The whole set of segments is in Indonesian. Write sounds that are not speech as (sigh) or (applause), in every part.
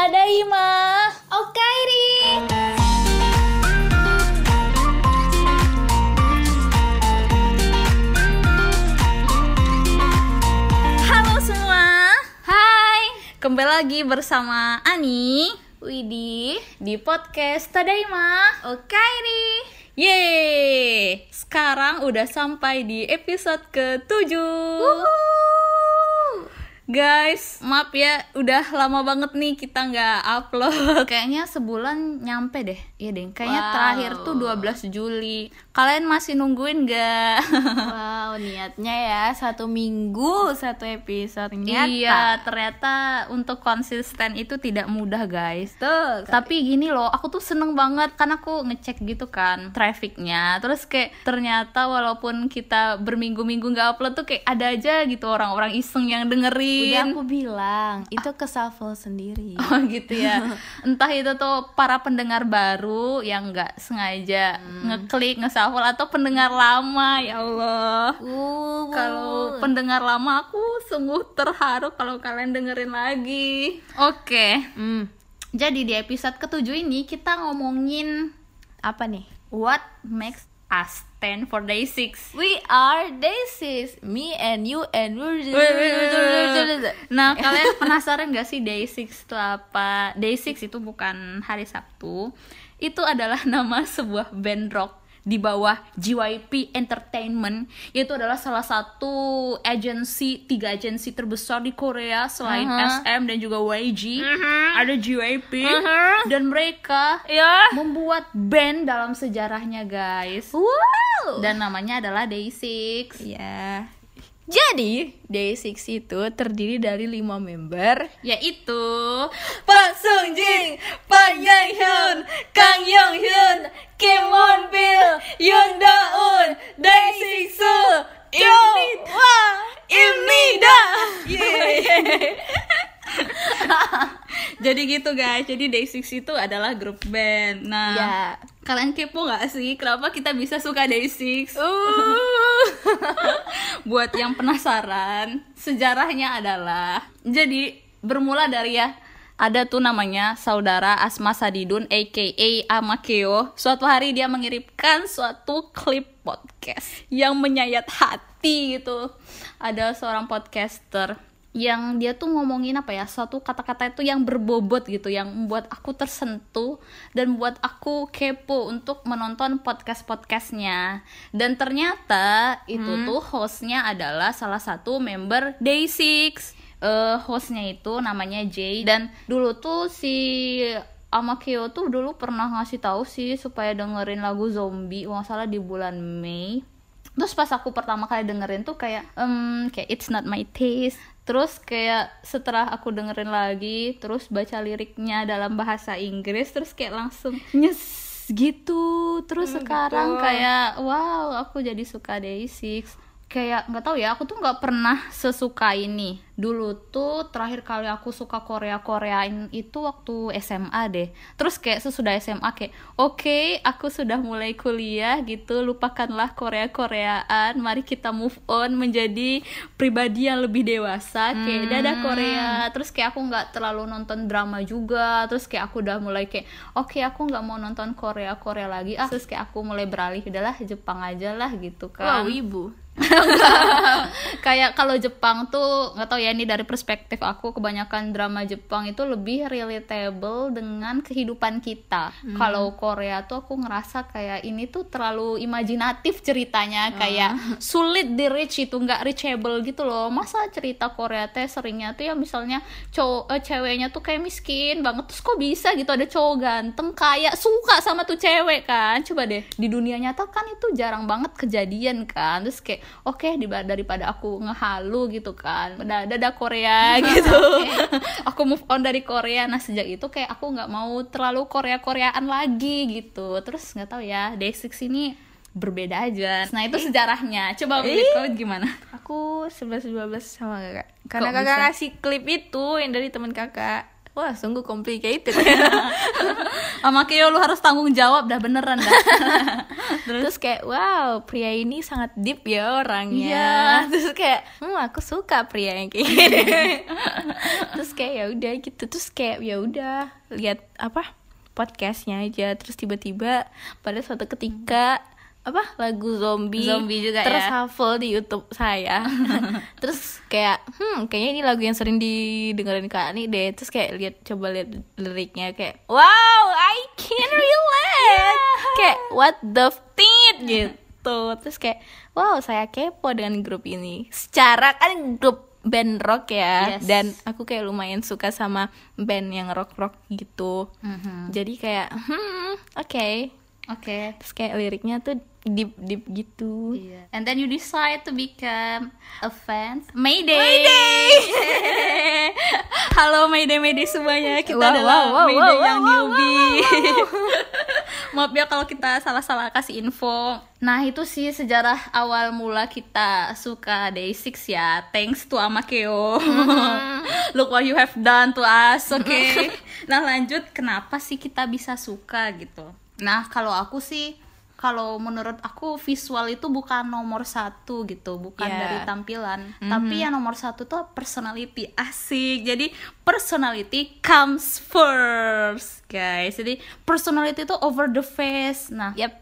Tadaima. Okairi. Halo semua. Hai. Kembali lagi bersama Ani Widi. di podcast Tadaima. Okairi. Yeay. Sekarang udah sampai di episode ke-7. Guys, maaf ya, udah lama banget nih kita nggak upload. Kayaknya sebulan nyampe deh. Iya deh, kayaknya Wow. terakhir tuh 12 Juli. Kalian masih nungguin gak? (laughs) Wow, niatnya ya satu minggu satu episode. Nyata. Iya, ternyata untuk konsisten itu tidak mudah, guys. Tuh. Tapi gini loh, aku tuh seneng banget karena aku ngecek gitu kan trafficnya. Terus kayak ternyata walaupun kita berminggu-minggu nggak upload tuh kayak ada aja gitu orang-orang iseng yang dengerin. Udah aku bilang, itu ke shuffle sendiri. (laughs) Oh gitu ya. (laughs) Entah itu tuh para pendengar baru yang nggak sengaja ngeklik nge-shuffle atau pendengar lama ya Allah. Uh, Kalau pendengar lama aku sungguh terharu kalau kalian dengerin lagi. Oke. hmm, Jadi di episode ketujuh ini kita ngomongin apa nih? what makes us stand for day six. We are Daisies, me and you and Nah, kalian (laughs) penasaran gak sih day six itu apa? Day six itu bukan hari Sabtu. Itu adalah (laughs) nama sebuah band rock di bawah JYP Entertainment itu adalah salah satu agensi tiga agensi terbesar di Korea selain Uh-huh. SM dan juga YG Uh-huh. ada JYP Uh-huh. dan mereka Ya. membuat band dalam sejarahnya guys Wow. dan namanya adalah Day6 Ya. Jadi, Day6 itu terdiri dari lima member yaitu Pak Sung Jin, Pak Yang Hyun, Kang Yong Hyun, Kim Won Bil, Yoon Da Un, Dae Soo, Yo, Wah, Imnida. (laughs) jadi gitu guys jadi Day6 itu adalah grup band nah Ya. kalian kepo gak sih kenapa kita bisa suka Day6 Uh. (laughs) buat yang penasaran sejarahnya adalah jadi bermula dari ya ada tuh namanya saudara Asma Sadidun aka Amakeo suatu hari dia mengirimkan suatu klip podcast yang menyayat hati gitu. Ada seorang podcaster yang dia tuh ngomongin apa ya suatu kata-kata itu yang berbobot gitu yang membuat aku tersentuh dan membuat aku kepo untuk menonton podcast-podcastnya. Dan ternyata itu tuh hostnya adalah salah satu member Day6 eh hostnya itu namanya Jay. Dan dulu tuh si Amakeo tuh dulu pernah ngasih tahu sih supaya dengerin lagu zombie nggak salah di bulan Mei. Terus pas aku pertama kali dengerin tuh kayak em kayak it's not my taste. Terus kayak setelah aku dengerin lagi terus baca liriknya dalam bahasa Inggris terus kayak langsung nyes gitu. Terus sekarang kayak wow aku jadi suka Day6 kayak nggak tahu ya aku tuh nggak pernah sesuka ini. Dulu tuh terakhir kali aku suka Korea Koreain itu waktu SMA deh. Terus kayak sesudah SMA kayak oke aku sudah mulai kuliah gitu. Lupakanlah Korea Koreaan mari kita move on menjadi pribadi yang lebih dewasa kayak dadah Korea. Terus kayak aku nggak terlalu nonton drama juga. Terus kayak aku udah mulai kayak oke aku nggak mau nonton Korea Korea lagi. Ah terus kayak aku mulai beralih udahlah Jepang aja lah gitu kan. Wow, ibu. Kayak kalau Jepang tuh nggak tahu ya ini dari perspektif aku kebanyakan drama Jepang itu lebih relatable dengan kehidupan kita. Kalau Korea tuh aku ngerasa kayak ini tuh terlalu imajinatif ceritanya kayak sulit di reach itu nggak reachable gitu loh. Masa cerita Korea teh seringnya tuh ya misalnya cowok eh, ceweknya tuh kayak miskin banget terus kok bisa gitu ada cowok ganteng kayak suka sama tuh cewek kan? Coba deh di dunia nyata kan itu jarang banget kejadian kan? Terus kayak oke di- daripada aku ngehalu gitu kan dadah, dadah Korea (laughs) gitu aku move on dari Korea nah sejak itu kayak aku nggak mau terlalu Korea Koreaan lagi gitu terus nggak tahu ya Day6 ini berbeda aja nah itu sejarahnya coba Ih. kau gimana Aku 11 12 sama kakak. Karena Kok kakak bisa? ngasih klip itu yang dari teman kakak. Wah, sungguh complicated. (laughs) Sama Kyo lu harus tanggung jawab dah beneran dah. (laughs) Terus kayak wow, pria ini sangat deep ya orangnya. Iya. Terus kayak, hmm aku suka pria yang kayak gini. (laughs) Terus kayak ya udah gitu. Terus kayak ya udah lihat apa podcastnya aja. Terus tiba-tiba pada suatu ketika apa? Lagu zombie. Zombie juga terus ya. shuffle di YouTube saya. (laughs) Terus kayak hmm kayaknya ini lagu yang sering didengerin kak ini deh. Terus kayak lihat coba lihat liriknya kayak wow I can relate. (laughs) Kayak what the tit gitu. Terus kayak wow saya kepo dengan grup ini. Secara kan grup band rock ya. Yes. dan aku kayak lumayan suka sama band yang rock rock gitu. Mhm. jadi kayak hmm oke Oke. terus kayak liriknya tuh deep deep gitu Iya. And then you decide to become a fan. Mayday. (laughs) Halo Mayday Mayday semuanya. Kita Wow, adalah wow, wow, Mayday wow, yang wow, newbie. (laughs) Maaf ya kalau kita salah-salah kasih info. Nah, itu sih sejarah awal mula kita suka Day6 ya. Thanks to Amakeo. (laughs) Look what you have done to us, oke? nah, lanjut kenapa sih kita bisa suka gitu? Nah, kalau aku sih kalau menurut aku visual itu bukan nomor satu gitu, bukan Yeah. dari tampilan, tapi yang nomor satu tuh personality asik. Jadi personality comes first, guys. Jadi personality itu over the face. Nah, Yap.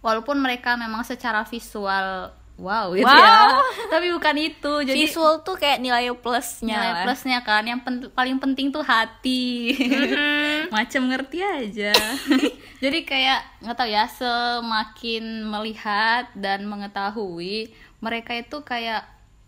walaupun mereka memang secara visual wow gitu Wow. ya, tapi bukan itu. Jadi visual tuh kayak nilai plusnya. Nilai lah. plusnya kan. Yang pen- paling penting tuh hati. (laughs) Macam ngerti aja. (laughs) Jadi kayak nggak tahu ya semakin melihat dan mengetahui mereka itu kayak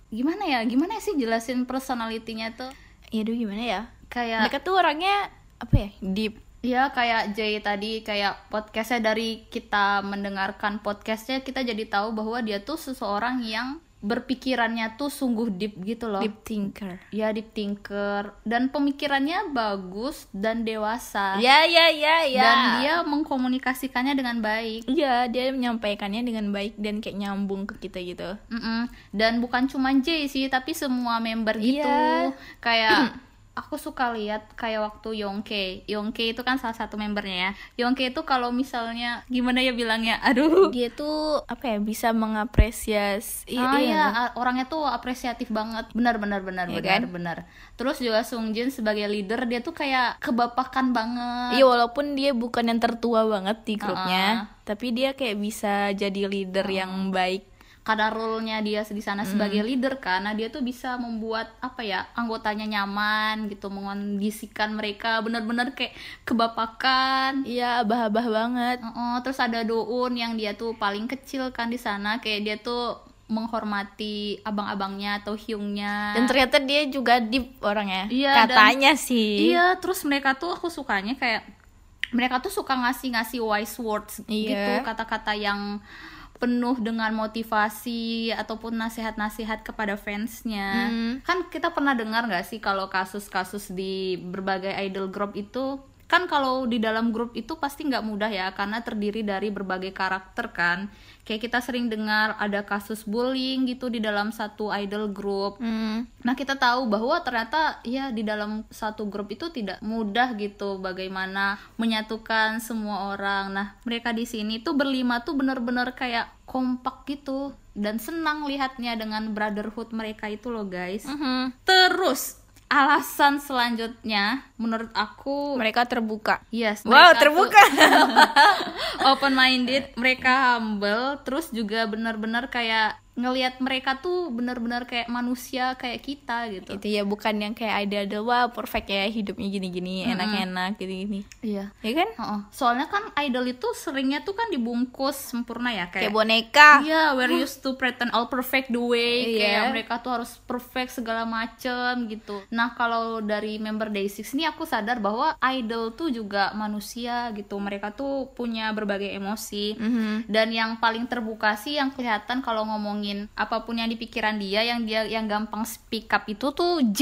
gimana ya? Gimana sih jelasin personalitinya tuh? Ya gimana ya? Kayak mereka tuh orangnya apa ya deep Ya kayak Jay tadi kayak podcastnya dari kita mendengarkan podcastnya kita jadi tahu bahwa dia tuh seseorang yang berpikirannya tuh sungguh deep gitu loh. deep thinker Ya deep thinker dan pemikirannya bagus dan dewasa. ya ya ya ya Dan dia mengkomunikasikannya dengan baik. iya dia menyampaikannya dengan baik dan kayak nyambung ke kita gitu Mm-mm. Dan bukan cuma Jay sih, tapi semua member gitu. Iya. Kayak (clears throat) aku suka lihat kayak waktu Yongke. Yongke itu kan salah satu membernya ya. Yongke itu kalau misalnya gimana ya bilangnya, aduh. dia tuh apa ya bisa mengapresiasi Ah iya, iya, a- orangnya tuh apresiatif banget. Benar benar benar Iya benar kan? benar. Terus juga Sung Jin sebagai leader dia tuh kayak kebapakan banget. Iya walaupun dia bukan yang tertua banget di grupnya, Uh-uh. tapi dia kayak bisa jadi leader yang baik. Karena role-nya dia di sana sebagai leader nah dia tuh bisa membuat apa ya anggotanya nyaman gitu, mengondisikan mereka benar-benar kayak kebapakan. Iya abah-abah banget. Heeh, terus ada Doun yang dia tuh paling kecil kan di sana, kayak dia tuh menghormati abang-abangnya atau hyungnya. Dan ternyata dia juga deep orangnya. Iya, dan- Katanya sih. Iya, terus mereka tuh aku sukanya kayak mereka tuh suka ngasih-ngasih wise words Iya. gitu, kata-kata yang penuh dengan motivasi ataupun nasihat-nasihat kepada fansnya. Hmm. Kan kita pernah dengar nggak sih kalau kasus-kasus di berbagai idol group itu kan kalau di dalam grup itu pasti nggak mudah ya karena terdiri dari berbagai karakter kan kayak kita sering dengar ada kasus bullying gitu di dalam satu idol group Hmm. Nah kita tahu bahwa ternyata ya di dalam satu grup itu tidak mudah gitu bagaimana menyatukan semua orang. Nah mereka di sini tuh berlima tuh bener-bener kayak kompak gitu dan senang lihatnya dengan brotherhood mereka itu loh guys. Mhm. Terus alasan selanjutnya menurut aku Mereka terbuka. yes Wow, terbuka. (laughs) open minded mereka humble terus juga benar-benar kayak ngelihat mereka tuh benar-benar kayak manusia kayak kita gitu Itu ya bukan yang kayak ada ada wah perfect ya hidupnya gini-gini, enak-enak gini-gini. iya Ya kan? Heeh. soalnya kan idol itu seringnya tuh kan dibungkus sempurna ya Kayak kayak boneka. Iya, we're used to pretend all perfect the way Iya. kayak mereka tuh harus perfect segala macem gitu. Nah kalau dari member Day6 ini aku sadar bahwa idol tuh juga manusia gitu. Mereka tuh punya berbagai emosi Mhm. dan yang paling terbuka sih yang kelihatan kalau ngomongin ngomongin apa pun yang di pikiran dia yang dia yang gampang speak up itu tuh J.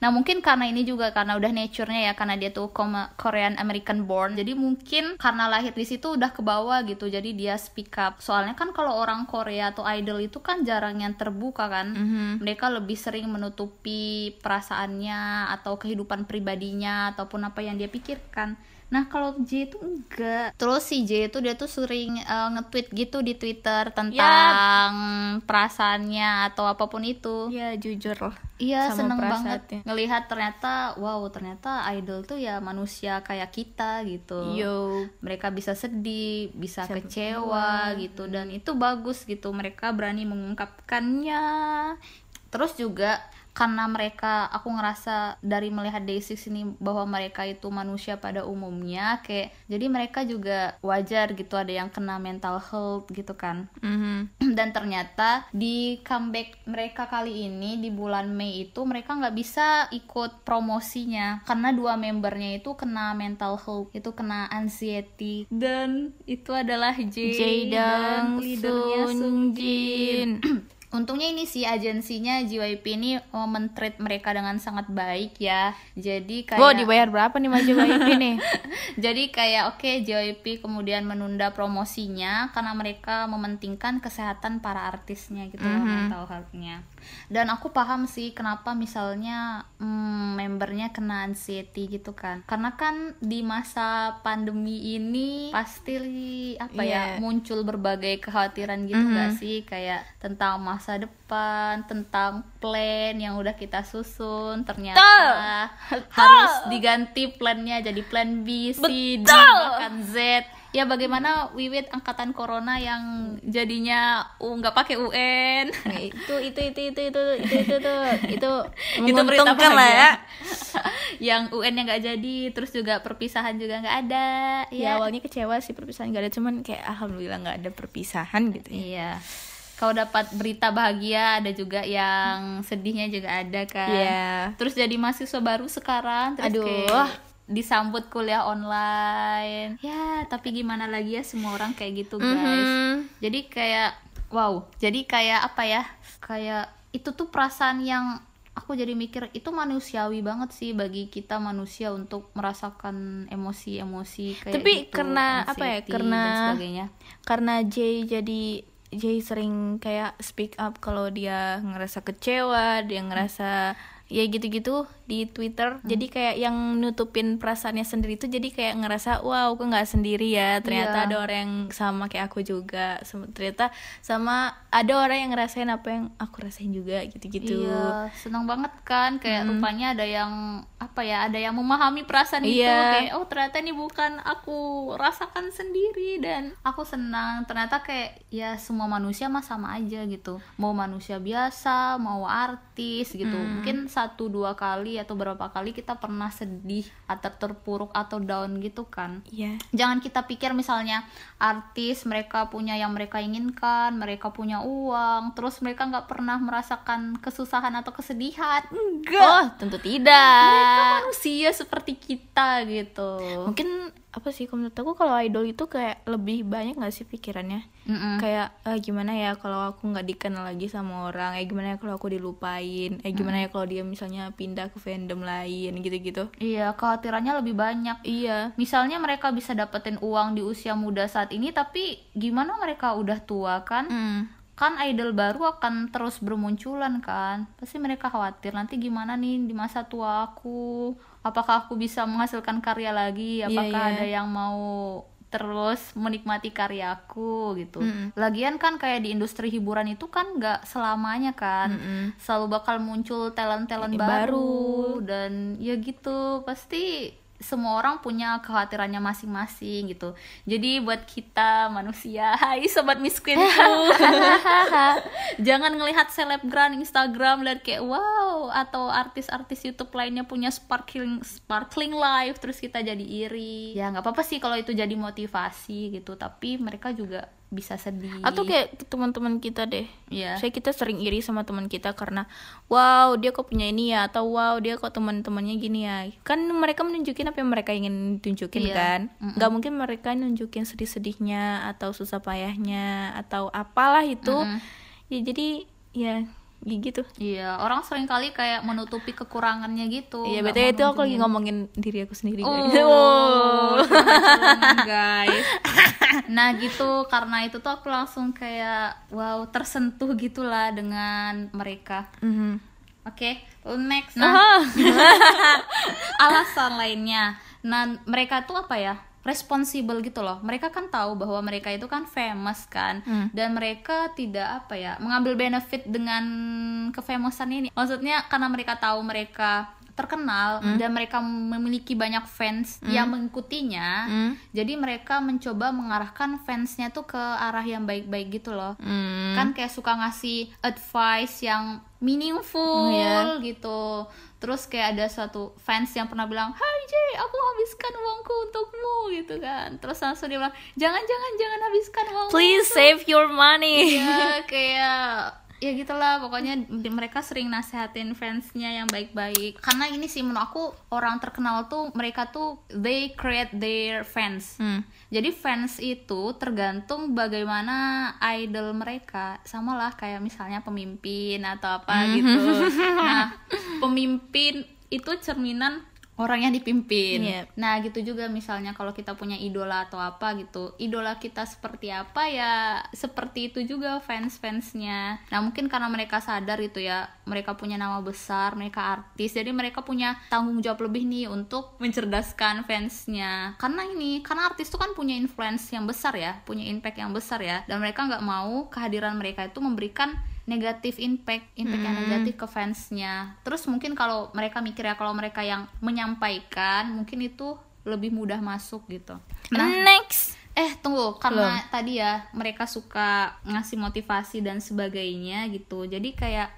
Nah mungkin karena ini juga karena udah nature-nya ya karena dia tuh Korean American born jadi mungkin karena lahir di situ udah ke bawah gitu jadi dia speak up. Soalnya kan kalau orang Korea atau idol itu kan jarang yang terbuka kan. Mereka lebih sering menutupi perasaannya atau kehidupan pribadinya ataupun apa yang dia pikirkan Nah kalau J itu enggak. Terus si J itu dia tuh sering eh, nge-tweet gitu di Twitter tentang perasaannya atau apa pun itu. Ya jujur lah Iya seneng banget. ngelihat ternyata wow ternyata idol tuh ya manusia kayak kita gitu. yo. Mereka bisa sedih, bisa Bisa kecewa gitu. Dan itu bagus gitu mereka berani mengungkapkannya. Terus juga karena mereka aku ngerasa dari melihat Day6 ini bahwa mereka itu manusia pada umumnya kayak jadi mereka juga wajar gitu ada yang kena mental health gitu kan. Mhm. (clears throat) dan ternyata di comeback mereka kali ini di bulan Mei itu mereka nggak bisa ikut promosinya. Karena dua membernya itu kena mental health itu kena anxiety. Dan itu adalah J, Jaydang leadernya Sungjin (clears throat) Untungnya ini sih agensinya JYP ini oh, men-treat mereka dengan sangat baik ya. Jadi kayak Wow dibayar berapa nih maju VIP (laughs) nih jadi kayak oke JYP kemudian menunda promosinya karena mereka mementingkan kesehatan para artisnya gitu loh mental health-nya. Dan aku paham sih kenapa misalnya hmm, membernya kena anxiety gitu kan. Karena kan di masa pandemi ini pasti apa ya Iya. muncul berbagai kekhawatiran gitu nggak sih kayak tentang masa depan, tentang plan yang udah kita susun ternyata harus diganti plannya jadi plan B, C, D, bahkan Z. Ya bagaimana Wiwit angkatan corona yang jadinya uh, nggak pakai UN. Itu itu itu itu itu itu itu itu itu itu (laughs) berita lah ya bahagia. (laughs) yang UN yang nggak jadi, terus juga perpisahan juga nggak ada. ya awalnya kecewa sih perpisahan gak ada cuman kayak alhamdulillah nggak ada perpisahan gitu ya Iya. Kau dapat berita bahagia, ada juga yang sedihnya juga ada kan. Iya. Terus jadi mahasiswa baru sekarang, terus Aduh. kayak disambut kuliah online. Ya, tapi gimana lagi ya semua orang kayak gitu, guys. Mhm. Jadi kayak wow, jadi kayak apa ya? Kayak itu tuh perasaan yang aku jadi mikir itu manusiawi banget sih bagi kita manusia untuk merasakan emosi-emosi kayak Tapi gitu, karena apa ya, karena- dan sebagainya. karena Jay jadi Jay sering kayak speak up kalau dia ngerasa kecewa dia ngerasa ya gitu-gitu di Twitter. Jadi kayak yang nutupin perasaannya sendiri tuh jadi kayak ngerasa wow aku nggak sendiri ya. Ternyata Iya. ada orang yang sama kayak aku juga. Ternyata sama ada orang yang ngerasain apa yang aku rasain juga gitu-gitu. Iya, senang banget kan? Kayak rupanya ada yang apa ya, ada yang memahami perasaan itu. Iya. kayak oh ternyata ini bukan aku rasakan sendiri. Dan aku senang. Ternyata kayak ya semua manusia mah sama aja gitu. Mau manusia biasa, mau artis gitu. Mungkin satu dua kali atau berapa kali kita pernah sedih atau terpuruk atau down gitu kan. Iya. Jangan kita pikir misalnya artis mereka punya yang mereka inginkan mereka punya uang terus mereka nggak pernah merasakan kesusahan atau kesedihan. Enggak. Oh tentu tidak. Mereka manusia seperti kita gitu. Mungkin apa sih kalau menurut aku kalau idol itu kayak lebih banyak nggak sih pikirannya? Mm-mm. kayak eh, gimana ya kalau aku nggak dikenal lagi sama orang? Eh gimana ya kalau aku dilupain? Eh gimana ya kalau dia misalnya pindah ke fandom lain gitu-gitu? Iya kekhawatirannya lebih banyak. Iya. Misalnya mereka bisa dapetin uang di usia muda saat ini tapi gimana mereka udah tua kan? Hmm. kan idol baru akan terus bermunculan kan? Pasti mereka khawatir nanti gimana nih di masa tua aku apakah aku bisa menghasilkan karya lagi Iya, apakah iya. ada yang mau terus menikmati karyaku gitu Mm-mm. lagian kan kayak di industri hiburan itu kan nggak selamanya kan Mm-mm. selalu bakal muncul talent talent Ini baru dan ya gitu pasti semua orang punya kekhawatirannya masing-masing gitu. Jadi buat kita manusia (laughs) hai sobat miskinku (laughs) jangan ngelihat selebgram Instagram lihat kayak wow atau artis-artis YouTube lainnya punya sparkling sparkling life terus kita jadi iri. Ya nggak apa-apa sih kalau itu jadi motivasi gitu. Tapi mereka juga bisa sedih. Atau kayak teman-teman kita deh. Ya saya kita sering iri sama teman kita karena wow dia kok punya ini ya atau wow dia kok teman-temannya gini ya. Kan mereka menunjukin apa yang mereka ingin tunjukin Iya. kan. Nggak mungkin mereka nunjukin sedih-sedihnya atau susah payahnya atau apalah itu. Mm-mm. ya jadi ya ya gitu Iya, orang sering kali kayak menutupi kekurangannya gitu. Iya, betul itu aku lagi ngomongin diri aku sendiri. Oh, guys. Oh. guys. (laughs) Nah gitu, karena itu tuh aku langsung kayak wow tersentuh gitulah dengan mereka. Mhm. Oke, next. Nah, Ah. (laughs) alasan lainnya. Nah, mereka tuh apa ya? Responsible gitu loh. Mereka kan tahu bahwa mereka itu kan famous kan, Hmm. dan mereka tidak apa ya mengambil benefit dengan kefamousan ini. Maksudnya karena mereka tahu mereka terkenal Hmm. dan mereka memiliki banyak fans yang mengikutinya. Hmm. Jadi mereka mencoba mengarahkan fansnya tuh ke arah yang baik-baik gitu loh Hmm. kan kayak suka ngasih advice yang meaningful Iya. gitu terus kayak ada suatu fans yang pernah bilang Hai Jay aku habiskan uangku untukmu gitu kan terus langsung dia bilang jangan jangan jangan habiskan uangmu Please save your money. ya (laughs) kayak ya gitulah pokoknya mereka sering nasehatin fansnya yang baik-baik. Karena ini sih menurut aku orang terkenal tuh mereka tuh they create their fans. Hmm. jadi fans itu tergantung bagaimana idol mereka. Sama lah kayak misalnya pemimpin atau apa gitu. (laughs) Nah pemimpin itu cerminan orang yang dipimpin. Iya. nah gitu juga misalnya kalau kita punya idola atau apa gitu idola kita seperti apa ya seperti itu juga fans fansnya nah mungkin karena mereka sadar itu ya mereka punya nama besar mereka artis jadi mereka punya tanggung jawab lebih nih untuk mencerdaskan fansnya. Karena ini karena artis itu kan punya influence yang besar ya punya impact yang besar ya dan mereka nggak mau kehadiran mereka itu memberikan negatif impact impact yang negatif ke fansnya. Terus mungkin kalau mereka mikir ya kalau mereka yang menyampaikan mungkin itu lebih mudah masuk gitu. Nah Next. eh tunggu karena tadi ya mereka suka ngasih motivasi dan sebagainya gitu. Jadi kayak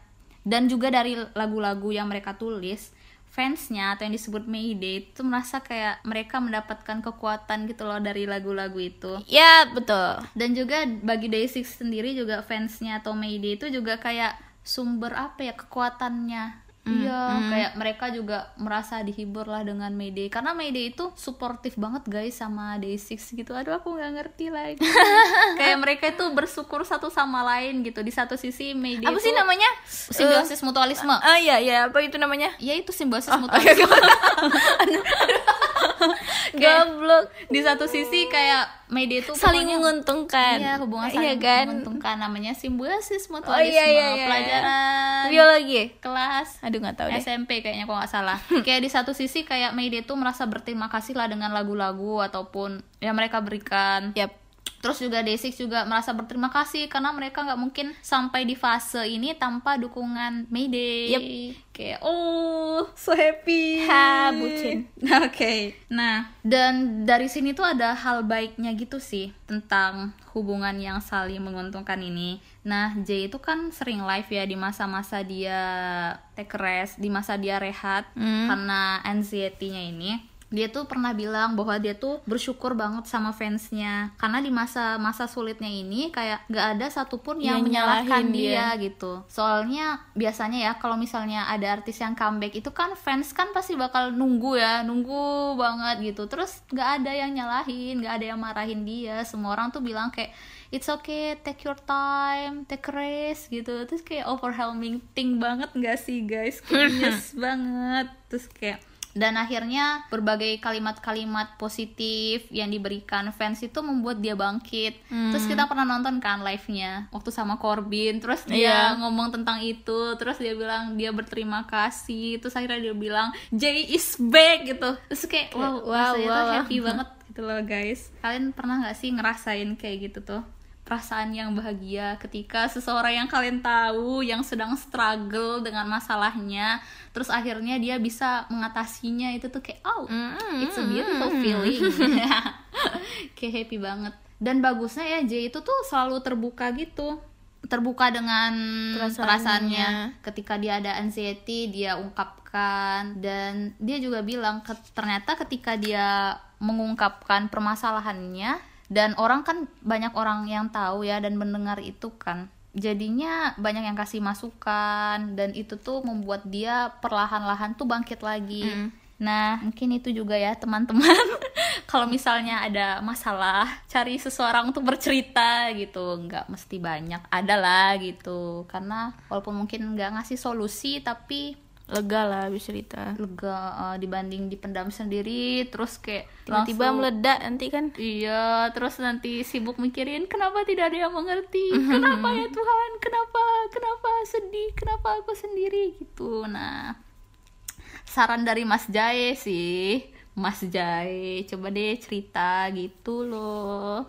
dan juga dari lagu-lagu yang mereka tulis fansnya atau yang disebut Mayday itu merasa kayak mereka mendapatkan kekuatan gitu loh dari lagu-lagu itu Ya betul. dan juga bagi Day6 sendiri juga fansnya atau Mayday itu juga kayak sumber apa ya kekuatannya iya kayak mereka juga merasa dihibur lah dengan Mayday karena Mayday itu suportif banget guys sama Day6 gitu. Aduh aku nggak ngerti lagi. (laughs) Kayak mereka itu bersyukur satu sama lain gitu. Di satu sisi Mayday Apa itu sih namanya? simbiosis mutualisme. Ah iya iya. Apa itu namanya? ya itu simbiosis mutualisme (laughs) (laughs) Goblok. di satu sisi kayak Mayday itu Saling pokoknya- menguntungkan. Iya, hubungan Iya saling kan? menguntungkan namanya simbiosis Oh mutualisme iya iya iya. pelajaran Biologi. kelas Aduh nggak tahu deh. SMP kayaknya kok nggak salah. (laughs) kayak di satu sisi kayak Mayday tuh merasa berterima kasih lah dengan lagu-lagu ataupun yang mereka berikan. Yap. Terus juga Day6 juga merasa berterima kasih karena mereka nggak mungkin sampai di fase ini tanpa dukungan Mayday. Yep. Kayak oh so happy. Ha, bucin. (laughs) Oke. Nah, dan dari sini tuh ada hal baiknya gitu sih tentang hubungan yang saling menguntungkan ini. Nah, Jay itu kan sering live ya di masa-masa dia take rest, di masa dia rehat Hmm. karena anxiety-nya ini dia tuh pernah bilang bahwa dia tuh bersyukur banget sama fansnya. Karena di masa-masa sulitnya ini kayak gak ada satupun yang, Yang menyalahkan dia. dia. gitu. Soalnya biasanya ya kalau misalnya ada artis yang comeback itu kan fans kan pasti bakal nunggu ya nunggu banget gitu. Terus gak ada yang nyalahin gak ada yang marahin dia. Semua orang tuh bilang kayak it's okay take your time take rest gitu. Terus kayak overwhelming thing banget gak sih guys? Kayak (laughs) banget. Terus kayak dan akhirnya berbagai kalimat-kalimat positif yang diberikan fans itu membuat dia bangkit. Terus kita pernah nonton kan live-nya waktu sama Corbin, terus dia Iya. ngomong tentang itu, terus dia bilang dia berterima kasih, terus akhirnya dia bilang Jay is back gitu. Terus kayak wow, Wow, wow, wow. happy banget gitu loh guys. Kalian pernah nggak sih ngerasain kayak gitu tuh? Perasaan yang bahagia ketika seseorang yang kalian tahu yang sedang struggle dengan masalahnya terus akhirnya dia bisa mengatasinya itu tuh kayak oh it's a beautiful feeling. (laughs) Kayak happy banget. Dan bagusnya ya J itu tuh selalu terbuka gitu. Terbuka dengan Perasaannya. perasaannya. Ketika dia ada anxiety dia ungkapkan. Dan dia juga bilang ke, ternyata ketika dia mengungkapkan permasalahannya dan orang kan banyak orang yang tahu ya dan mendengar itu kan jadinya banyak yang kasih masukan dan itu tuh membuat dia perlahan-lahan tuh bangkit lagi Nah, mungkin itu juga ya teman-teman. (laughs) Kalau misalnya ada masalah, cari seseorang untuk bercerita gitu. Nggak mesti banyak, ada lah gitu. Karena walaupun mungkin nggak ngasih solusi, tapi lega lah bisa cerita lega eh, dibanding dipendam sendiri. Terus kayak tiba-tiba langsung- meledak nanti kan Iya, terus nanti sibuk mikirin kenapa tidak ada yang mengerti, (laughs) kenapa ya Tuhan, kenapa, kenapa sedih, kenapa aku sendiri gitu. Nah, saran dari Mas Jae sih, Mas Jae, coba deh cerita gitu loh.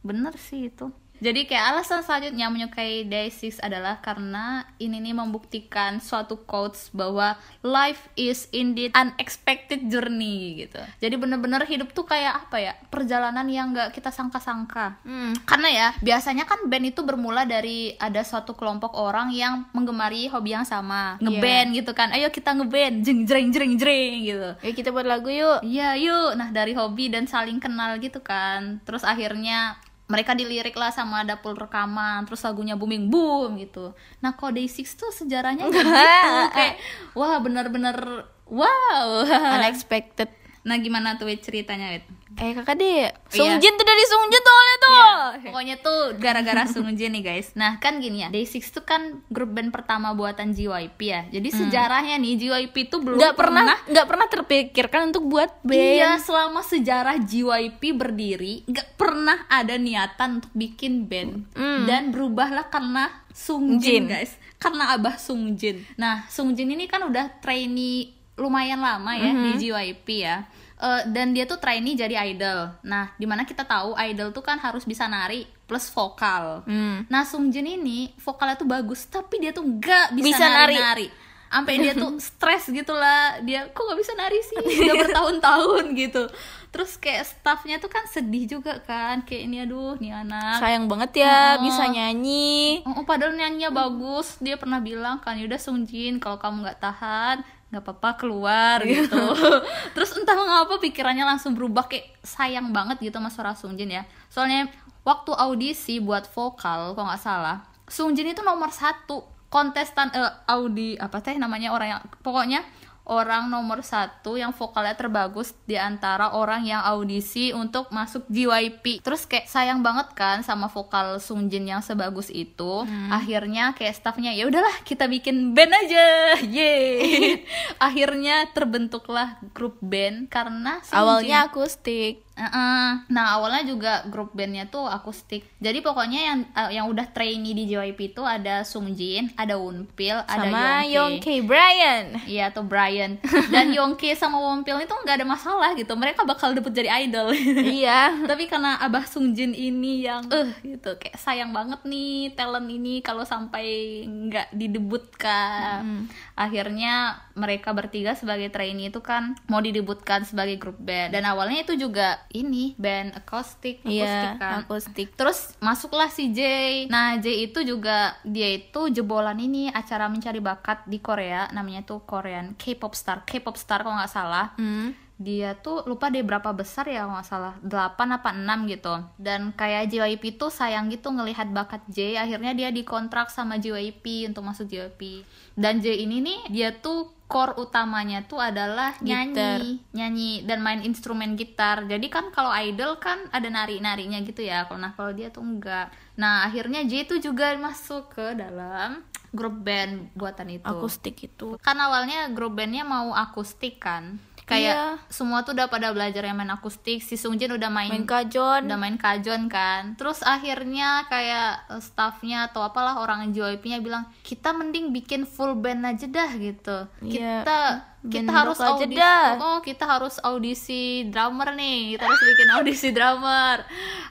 Bener sih itu. Jadi kayak alasan selanjutnya menyukai Day6 adalah karena ini nih membuktikan suatu quotes bahwa life is indeed unexpected journey gitu. Jadi bener-bener hidup tuh kayak apa ya perjalanan yang nggak kita sangka-sangka. hmm. Karena ya biasanya kan band itu bermula dari ada suatu kelompok orang yang menggemari hobi yang sama, ngeband gitu kan. Ayo kita ngeband, jeng jreng jreng jreng gitu. ya kita buat lagu yuk Iya yuk, nah dari hobi dan saling kenal gitu kan Terus akhirnya mereka dilirik lah sama dapur rekaman Terus lagunya booming boom gitu. Nah kok Day6 tuh sejarahnya gitu (laughs) Kayak wah bener-bener wow. (laughs) Unexpected Nah gimana tuh Wit, ceritanya Wit? eh kakak deh Sungjin tuh dari Sungjin tuh oleh tuh Iya, pokoknya tuh gara-gara Sungjin nih guys Nah kan gini ya, Day6 tuh kan grup band pertama buatan JYP ya Jadi sejarahnya nih JYP tuh belum nggak pernah nggak pernah terpikirkan untuk buat band Iya, selama sejarah JYP berdiri, nggak pernah ada niatan untuk bikin band. Dan berubahlah karena Sungjin, Jin. guys. Karena Abah Sungjin. Nah, Sungjin ini kan udah trainee lumayan lama ya di JYP ya. Eh, dan dia tuh trainee jadi idol. Nah, di mana kita tahu idol tuh kan harus bisa nari plus vokal. Hmm. Nah, Sungjin ini vokalnya tuh bagus, tapi dia tuh nggak bisa, Bisa nari. nari-nari. Sampai dia tuh (laughs) stres gitu lah. Dia kok nggak bisa nari sih? (laughs) Udah bertahun-tahun gitu. Terus kayak staffnya tuh kan sedih juga kan. Kayak ini aduh, nih anak. sayang banget ya Oh. bisa nyanyi Oh, padahal nyanyinya bagus. Dia pernah bilang kan, yaudah Sungjin, kalau kamu nggak tahan, nggak apa-apa keluar gitu. (laughs) Terus entah mengapa pikirannya langsung berubah kayak sayang banget gitu sama suara Sungjin ya. Soalnya waktu audisi buat vokal, kalau nggak salah, Sungjin itu nomor satu kontestan eh, audi apa teh namanya orang yang pokoknya orang nomor satu yang vokalnya terbagus di antara orang yang audisi untuk masuk JYP. Terus kayak sayang banget kan sama vokal Sungjin yang sebagus itu. Akhirnya kayak staffnya ya udahlah kita bikin band aja, (laughs) yeay. Akhirnya terbentuklah grup band karena Sungjin. awalnya akustik Heeh. Nah awalnya juga grup bandnya tuh akustik. Jadi pokoknya yang eh, yang udah trainee di JYP itu ada Sungjin, ada Wonpil, ada sama Yongke. Yongke Brian Iya atau Brian (laughs) dan Yongke sama Wonpil itu nggak ada masalah gitu. Mereka bakal debut jadi idol. (laughs) iya Tapi karena Abah Sungjin ini yang eh gitu kayak sayang banget nih talent ini kalau sampai nggak didebutkan. Akhirnya mereka bertiga sebagai trainee itu kan mau didebutkan sebagai grup band dan awalnya itu juga ini band akustik, akustik iya kan. akustik Terus masuklah si Jay. Nah, Jay itu juga dia itu jebolan ini acara mencari bakat di Korea, namanya tuh Korean K-pop star, K-pop star kalau nggak salah. Hmm. Dia tuh lupa deh berapa besar ya kalau nggak salah, 8 apa 6 gitu. Dan kayak JYP tuh sayang gitu ngelihat bakat Jay, akhirnya dia dikontrak sama JYP untuk masuk JYP. Dan Jay ini nih dia tuh core utamanya tuh adalah nyanyi, Gitar. nyanyi dan main instrumen gitar. Jadi kan kalau idol kan ada nari-narinya gitu ya. Kalau nah kalau dia tuh enggak. Nah, akhirnya J itu juga masuk ke dalam grup band buatan itu. akustik itu Kan awalnya grup bandnya mau akustik kan. Kayak Iya. semua tuh udah pada belajar yang main akustik. Si Sungjin udah main, main kajon udah main kajon kan. Terus akhirnya kayak eh, staffnya atau apalah orang JYP-nya bilang kita mending bikin full band aja dah gitu. Iya. Kita kita Band harus audisi. dah. (laughs) Oh, kita harus audisi drummer nih. Kita harus bikin audisi drummer.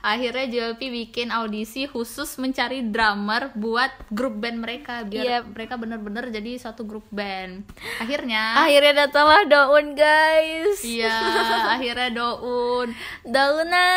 Akhirnya JYP bikin audisi khusus mencari drummer buat grup band mereka biar Iya. mereka bener-bener jadi satu grup band. Akhirnya akhirnya datanglah daun guys Iya, (laughs) akhirnya Doun. dauna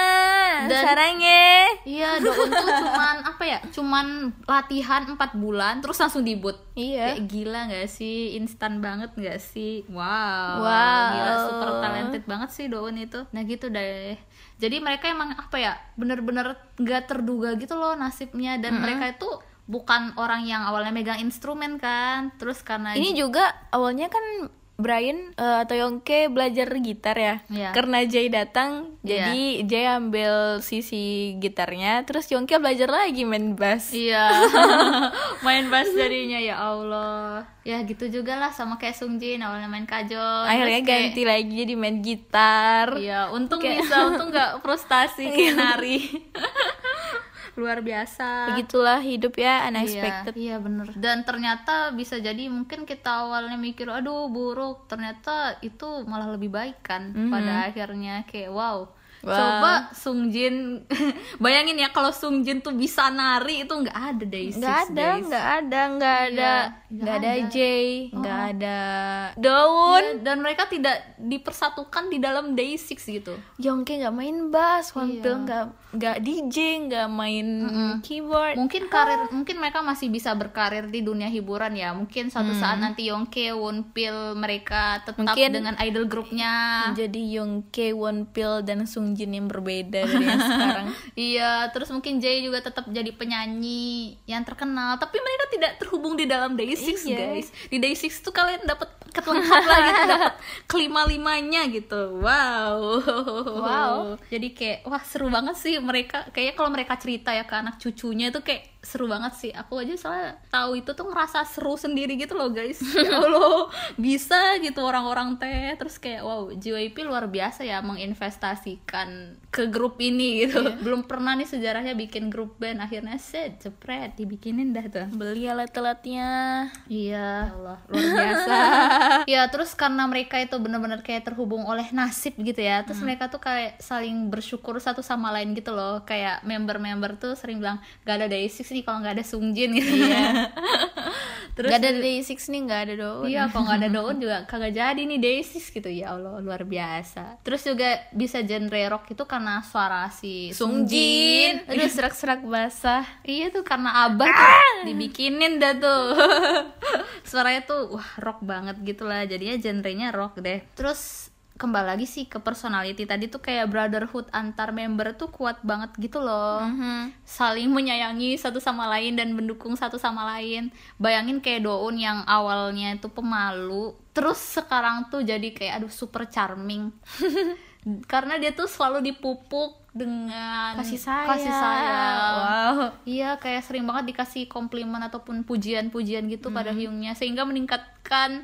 Dan- sarangnya Iya, Doun tuh cuman apa ya? Cuman latihan 4 bulan terus langsung debut. iya Kayak gila gak sih? Instan banget gak sih? Wow. Wow. Gila super talented banget sih Doun itu. Nah gitu deh. Jadi mereka emang apa ya? Bener-bener gak terduga gitu loh nasibnya dan mereka itu bukan orang yang awalnya megang instrumen kan. Terus karena ini juga awalnya kan Brian eh, atau Yongke belajar gitar ya. Iya. Karena Jay datang, Iya. jadi Jay ambil sisi gitarnya, terus Yongke belajar lagi main bass. Iya. (laughs) main bass jadinya ya Allah. Ya gitu juga lah sama kayak Sungjin awalnya main kajol. Akhirnya kayak- ganti lagi jadi main gitar. Iya, untung Kayak- bisa, untung nggak (laughs) frustasi kayak nari. (laughs) Luar biasa. Begitulah hidup ya, Iya, unexpected. iya bener Dan ternyata bisa jadi mungkin kita awalnya mikir aduh buruk, ternyata itu malah lebih baik kan pada akhirnya kayak wow. Wow. Coba Sungjin (laughs) bayangin ya kalau Sungjin tuh bisa nari itu nggak ada six, Nggak ada, nggak ada, nggak ada, Iya, nggak ada ada. Jay, nggak ada Daun. Iya, dan mereka tidak dipersatukan di dalam day six gitu. Yongke nggak main bass, Iya. Wampil nggak nggak DJ, nggak main keyboard. mungkin karir mungkin mereka masih bisa berkarir di dunia hiburan ya mungkin suatu saat nanti Yongke Wonpil mereka tetap Mungkin- dengan idol grupnya Jadi Yongke, Wonpil dan Sungjin yang berbeda dari yang sekarang. (laughs) iya terus mungkin Jay juga tetap jadi penyanyi yang terkenal tapi mereka tidak terhubung di dalam Day6 Iya. guys di Day6 tuh kalian dapat paket lengkap lah gitu dapat kelima limanya gitu. Wow. Wow. jadi kayak wah seru banget sih mereka. Kayaknya kalau mereka cerita ya ke anak cucunya itu kayak seru banget sih. Aku aja soalnya tahu itu tuh ngerasa seru sendiri gitu loh guys. (laughs) Ya Allah bisa gitu orang-orang teh. Terus kayak wow JYP luar biasa ya menginvestasikan ke grup ini gitu. Belum pernah nih sejarahnya bikin grup band. Akhirnya set jepret dibikinin dah tuh. Beli alat-alatnya. Iya, Allah, luar biasa. (laughs) (laughs) ya, terus karena mereka itu benar-benar kayak terhubung oleh nasib gitu ya. Terus mereka tuh kayak saling bersyukur satu sama lain gitu loh. Kayak member-member tuh sering bilang, gak ada Day6 nih kalau nggak ada Sungjin gitu. Iya. (laughs) terus Gak ada Day6 nih, gak ada Daun. Iya, kalau nggak ada Daun juga kagak jadi nih Day6 gitu ya Allah, luar biasa. Terus juga bisa genre rock itu karena suara si Sungjin. Aduh, serak-serak basah. Iya tuh karena abah tuh dibikinin dah tuh (laughs) Suaranya tuh wah rock banget gitu lah Jadinya genrenya rock deh Terus kembali lagi sih ke personality tadi tuh kayak brotherhood antar member tuh kuat banget gitu loh saling menyayangi satu sama lain dan mendukung satu sama lain bayangin kayak Doun yang awalnya itu pemalu terus sekarang tuh jadi kayak aduh super charming (laughs) karena dia tuh selalu dipupuk dengan Kasih sayang. kasih sayang. Wow. Iya, kayak sering banget dikasih komplimen ataupun pujian-pujian gitu pada Hyungnya sehingga meningkatkan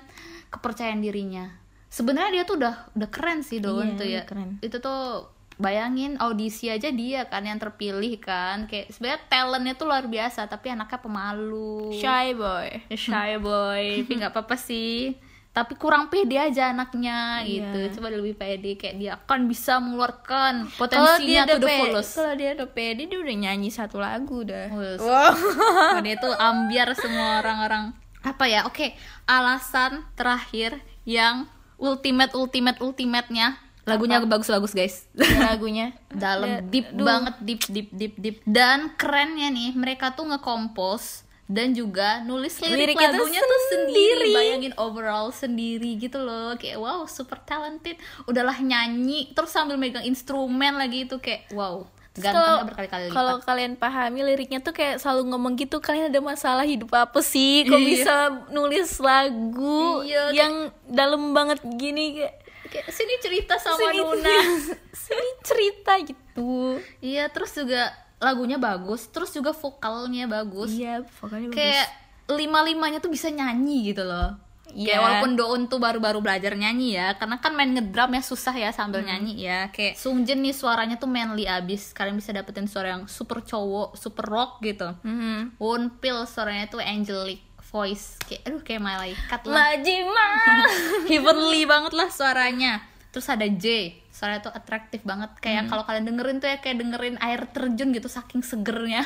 kepercayaan dirinya. Sebenarnya dia tuh udah udah keren sih Iya, Doon tuh ya. keren. Itu tuh bayangin audisi aja dia kan yang terpilih kan. Kayak sebenarnya talentnya tuh luar biasa tapi anaknya pemalu. Shy boy. Ya, shy boy, (laughs) tapi nggak apa-apa sih. Tapi kurang pede aja anaknya Iya. gitu. Coba lebih pede kayak dia akan bisa mengeluarkan potensinya udah the pe- fullest. kalau dia udah pede dia udah nyanyi satu lagu dah. Wes. Wow. (laughs) Wah, dia tuh ambiar semua orang-orang apa ya oke alasan terakhir yang ultimate ultimate ultimate-nya. Lagunya bagus-bagus guys. Ya, (laughs) lagunya. dalam Da- deep duh. banget deep deep deep deep. Dan kerennya nih mereka tuh ngekompos dan juga nulis lirik tuh lagunya tuh sendiri. sendiri. bayangin overall sendiri gitu loh. Kayak wow super talented. Udahlah nyanyi terus sambil megang instrumen lagi itu kayak wow gantengnya kalau- berkali-kali lipat Kalau kalian pahami liriknya tuh kayak selalu ngomong gitu kalian ada masalah hidup apa sih? Kok Iya. bisa nulis lagu Iya, yang dalam banget gini kayak kayak sini cerita sama sini, Nuna (laughs) sini cerita gitu. Iya, terus juga lagunya bagus, terus juga vokalnya bagus. Iya, vokalnya Kayak lima-limanya tuh bisa nyanyi gitu loh. Iya. Kayak walaupun Doon tuh baru-baru belajar nyanyi ya, karena kan main ngedrum ya susah ya sambil Hmm. nyanyi ya. Kayak Sungjin nih suaranya tuh manly abis. Kalian bisa dapetin suara yang super cowok, super rock gitu. Mhm. Wonpil suaranya tuh angelic voice. Kayak aduh kayak malaikat lah. Majima. (laughs) heavenly banget lah suaranya terus ada J suaranya tuh atraktif banget kayak Hmm. kalau kalian dengerin tuh ya kayak dengerin air terjun gitu saking segernya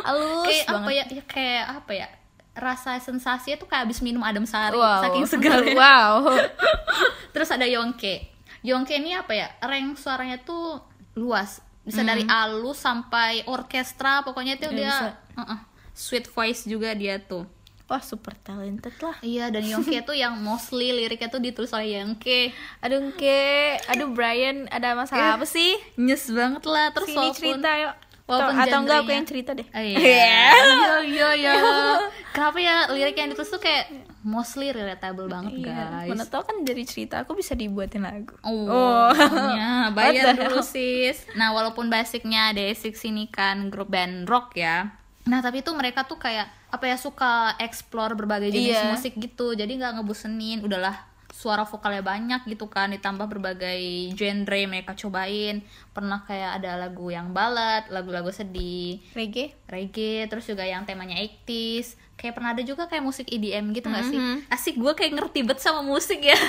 Halus kayak apa banget. ya, ya kayak apa ya rasa sensasinya tuh kayak abis minum adem sari Wow. saking segernya (laughs) Wow. (laughs) terus ada Yongke Yongke ini apa ya rank suaranya tuh luas bisa dari alus sampai orkestra pokoknya itu. Ya, dia bisa. uh-uh, sweet voice juga dia tuh Wah, super talented lah. Iya dan (laughs) Yongke tuh yang mostly liriknya tuh ditulis oleh Yongke Aduh, Ke, aduh Brian, ada masalah apa sih? Nyes banget lah terus Sini walaupun cerita yuk. Walaupun atau enggak aku yang cerita deh. Oh, iya. Iya iya iya. (laughs) Kenapa ya lirik yang ditulis tuh kayak mostly relatable banget Iya, guys Mana tau kan dari cerita aku bisa dibuatin lagu. Oh, makanya (laughs) bayar What the dulu sis. Nah, walaupun basicnya Day6 ini kan grup band rock ya. Nah, tapi itu mereka tuh kayak apa ya suka explore berbagai jenis Iya. musik gitu. Jadi nggak ngebosenin. Udahlah suara vokalnya banyak gitu kan ditambah berbagai genre mereka cobain pernah kayak ada lagu yang ballad lagu-lagu sedih Reggae? reggae terus juga yang temanya 80s kayak pernah ada juga kayak musik EDM gitu nggak sih Mhm. asik gue kayak ngerti bet sama musik ya (laughs)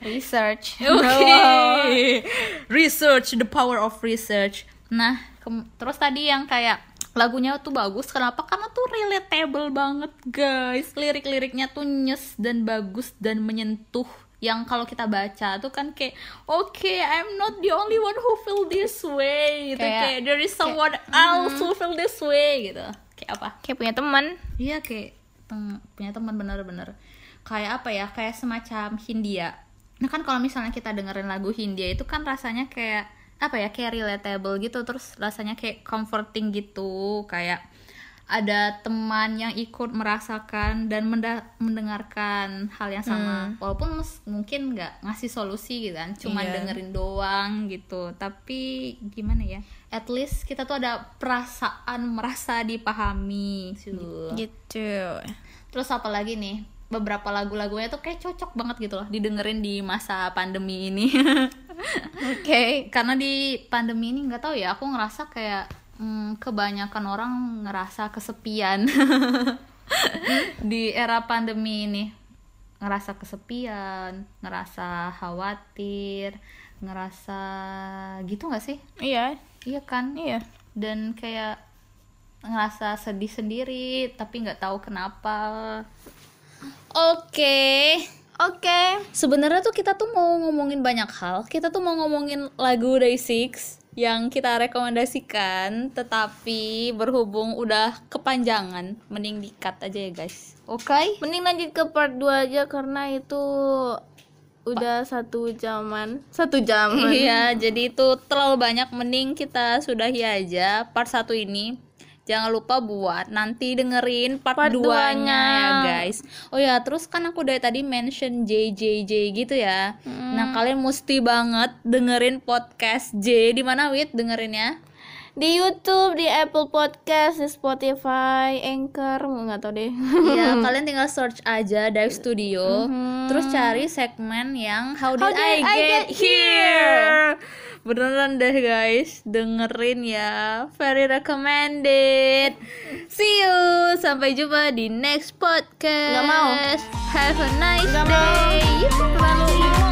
Research. Oke. Research, the power of research. Nah, terus tadi yang kayak lagunya tuh bagus. Kenapa? Karena tuh relatable banget, guys. Lirik-liriknya tuh nyes dan bagus dan menyentuh. Yang kalau kita baca tuh kan kayak, oke, I'm not the only one who feel this way. Gitu. Kayak- Kayak, there is someone else who feel this way gitu. Kayak apa? Kayak punya teman. Iya kayak tem- punya teman bener-bener kayak apa ya kayak semacam Hindia. Nah kan kalau misalnya kita dengerin lagu Hindia itu kan rasanya kayak apa ya kayak relatable gitu terus rasanya kayak comforting gitu kayak ada teman yang ikut merasakan dan mendengarkan hal yang sama walaupun mus- mungkin nggak ngasih solusi gitu kan cuman Iya. dengerin doang gitu tapi gimana ya at least kita tuh ada perasaan merasa dipahami Tuh. Gitu. Terus apa lagi nih? Beberapa lagu-lagunya tuh kayak cocok banget gitu loh didengerin di masa pandemi ini. (laughs) Oke. Karena di pandemi ini nggak tahu ya, aku ngerasa kayak mm, kebanyakan orang ngerasa kesepian (laughs) di era pandemi ini. Ngerasa kesepian, ngerasa khawatir, ngerasa gitu nggak sih? Iya. Iya kan? Iya. dan kayak ngerasa sedih sendiri tapi nggak tahu kenapa oke Oke. sebenarnya tuh kita tuh mau ngomongin banyak hal kita tuh mau ngomongin lagu Day Six yang kita rekomendasikan tetapi berhubung udah kepanjangan mending di cut aja ya guys oke Mending lanjut ke part 2 aja karena itu udah satu jaman. Satu jaman. Iya, jadi itu terlalu banyak mending kita sudahi aja part satu ini. Jangan lupa buat nanti dengerin part, Part 2-nya duanya. ya guys. Oh ya, terus kan aku dari tadi mention JJJ gitu ya. Nah, kalian mesti banget dengerin podcast J di mana Wit dengerinnya? Di YouTube, di Apple Podcast, di Spotify, Anchor, nggak tahu deh. ya, (laughs) kalian tinggal search aja Dive Studio, terus cari segmen yang How Did, How did I, I Get, Get Here? Beneran deh guys, dengerin ya. Very recommended. See you, sampai jumpa di next podcast. Nggak mau. Have a nice mau. day. Terlalu